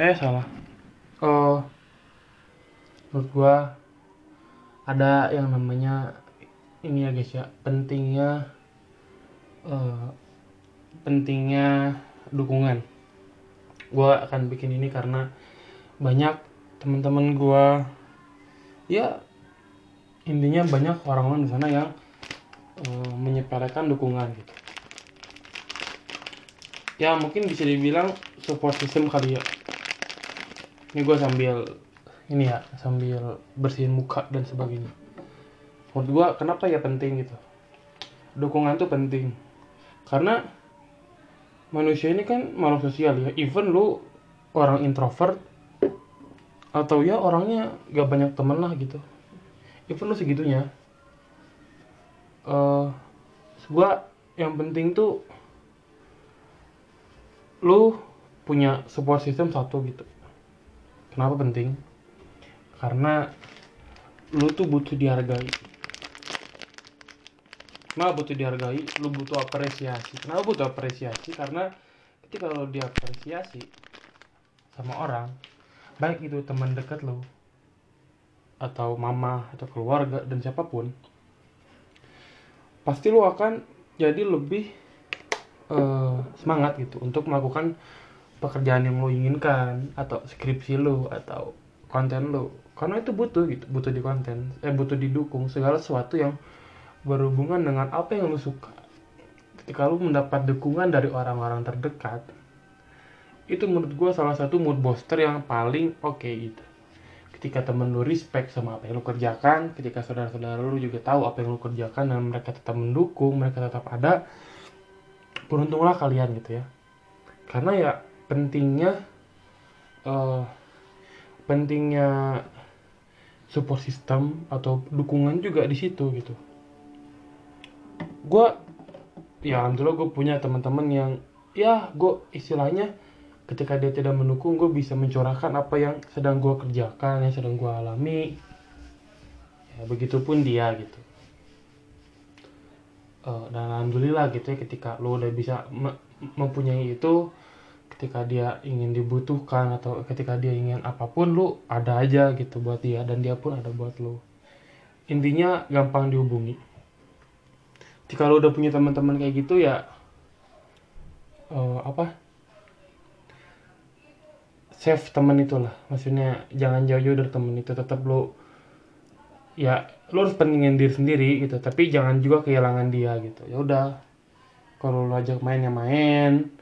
eh salah. Oh menurut gua ada yang namanya ini ya guys ya pentingnya eh, pentingnya dukungan. Gua akan bikin ini karena banyak teman-teman gua ya intinya banyak orang-orang di sana yang menyepelekan dukungan gitu. Ya mungkin bisa dibilang support system kali ya ini gue sambil ini ya sambil bersihin muka dan sebagainya. Menurut gue kenapa ya penting gitu? Dukungan tuh penting. Karena manusia ini kan makhluk sosial ya. Even lu orang introvert atau ya orangnya gak banyak temen lah gitu. Even lu segitunya eh gua yang penting tuh lu punya support system satu gitu kenapa penting? Karena lu tuh butuh dihargai. Kenapa butuh dihargai? Lu butuh apresiasi. Kenapa butuh apresiasi? Karena ketika lu diapresiasi sama orang baik itu teman dekat lu atau mama atau keluarga dan siapa pun pasti lu akan jadi lebih eh, semangat gitu untuk melakukan pekerjaan yang lo inginkan atau skripsi lo atau konten lo. Karena itu butuh gitu butuh di konten eh butuh didukung segala sesuatu yang berhubungan dengan apa yang lo suka. Ketika lo mendapat dukungan dari orang-orang terdekat itu menurut gue salah satu mood booster yang paling oke gitu. Ketika temen lu respect sama apa yang lu kerjakan ketika saudara-saudara lu juga tahu apa yang lu kerjakan dan mereka tetap mendukung mereka tetap ada beruntunglah kalian gitu ya. Karena ya pentingnya eh, pentingnya support system atau dukungan juga di situ gitu. Gue ya alhamdulillah gue punya teman-teman yang ya gue istilahnya ketika dia tidak mendukung gue bisa mencurahkan apa yang sedang gue kerjakan yang sedang gue alami. Ya begitupun dia gitu. Eh, dan alhamdulillah gitu ya ketika lo udah bisa me- mempunyai itu ketika dia ingin dibutuhkan atau ketika dia ingin apa pun lu ada aja gitu buat dia dan dia pun ada buat lo intinya gampang dihubungi. Jika lo udah punya teman-teman kayak gitu ya eh, apa? Save temen itulah. Maksudnya jangan jauh-jauh dari temen itu. Tetap lo ya lo harus pentingin diri sendiri gitu. Tapi jangan juga kehilangan dia gitu. Ya udah kalau lo ajak main ya main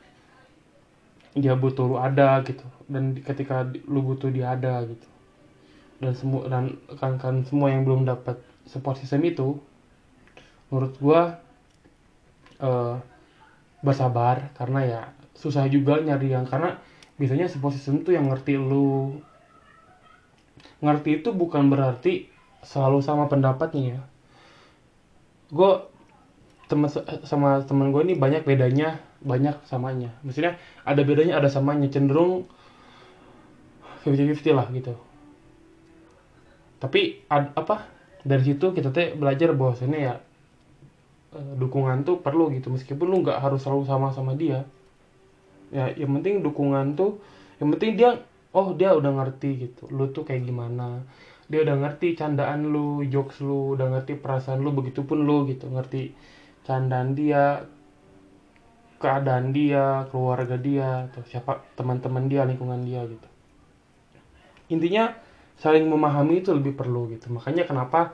dia butuh lo ada gitu. Dan ketika lo butuh dia ada gitu. Dan semua dan kan kan semua yang belum dapat support system itu menurut gua eh, bersabar karena ya susah juga nyari yang karena biasanya support system tuh yang ngerti lu. Ngerti itu bukan berarti selalu sama pendapatnya ya. Gue temen sama temen gue ini banyak bedanya banyak samanya. Maksudnya ada bedanya ada samanya. Cenderung 50-50 lah gitu. Tapi ad- apa dari situ kita teh belajar bahwasannya ya eh, dukungan tuh perlu gitu. Meskipun lu nggak harus selalu sama sama dia ya yang penting dukungan tuh yang penting dia oh dia udah ngerti gitu lu tuh kayak gimana. Dia udah ngerti candaan lu jokes lu udah ngerti perasaan lu begitupun lu gitu ngerti candaan dia keadaan dia keluarga dia atau siapa teman-teman dia lingkungan dia gitu. Intinya saling memahami itu lebih perlu gitu. Makanya kenapa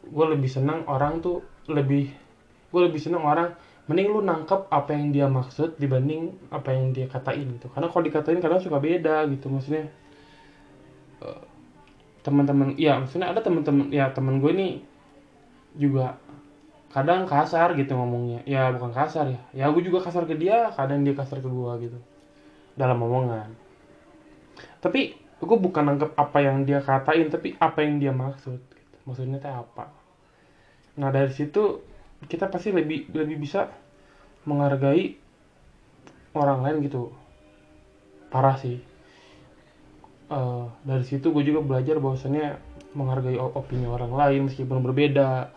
gue lebih senang orang tuh lebih gue lebih senang orang mending lu nangkep apa yang dia maksud dibanding apa yang dia katain gitu. Karena kalau dikatain kadang suka beda gitu maksudnya eh, teman-teman ya maksudnya ada teman-teman ya teman gue ini juga kadang kasar gitu ngomongnya. Ya bukan kasar ya. Ya gue juga kasar ke dia kadang dia kasar ke gue gitu. Dalam omongan. Tapi gue bukan nangkep apa yang dia katain tapi apa yang dia maksud gitu. maksudnya teh apa? Nah dari situ kita pasti lebih lebih bisa menghargai orang lain gitu. Parah sih. Eh, dari situ gue juga belajar bahwasannya menghargai opini orang lain meskipun berbeda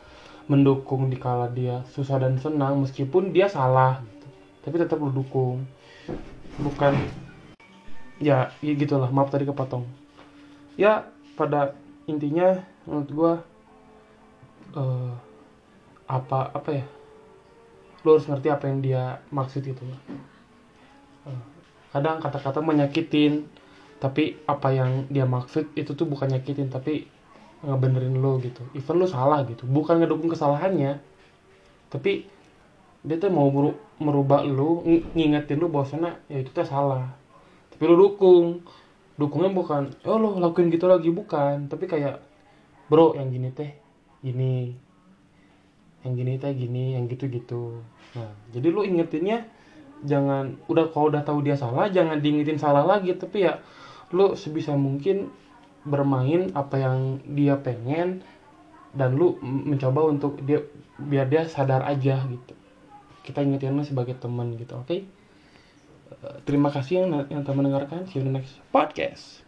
mendukung dikala dia susah dan senang meskipun dia salah gitu. tapi tetap lu dukung bukan ya, ya gitulah maaf tadi kepotong ya pada intinya menurut gua eh, apa apa ya lo harus ngerti apa yang dia maksud itu Eh, kadang kata-kata menyakitin tapi apa yang dia maksud itu tuh bukan nyakitin tapi ngebenerin lo gitu. Even lo salah gitu. Bukan ngedukung kesalahannya tapi dia tuh mau meru- merubah lo ng- ngingetin lo bahwasanya ya itu tuh salah. Tapi lo dukung. Dukungnya bukan oh lo lakuin gitu lagi. Bukan. Tapi kayak bro yang gini teh gini. Yang gini teh gini. Yang gitu gitu nah jadi lo ingetinnya jangan udah kalau udah tahu dia salah jangan diingetin salah lagi. Tapi ya lo sebisa mungkin bermain apa yang dia pengen dan lu mencoba untuk dia biar dia sadar aja gitu. Kita ingetin lu sebagai teman gitu oke? Eh, terima kasih yang yang telah mendengarkan. See you in the next podcast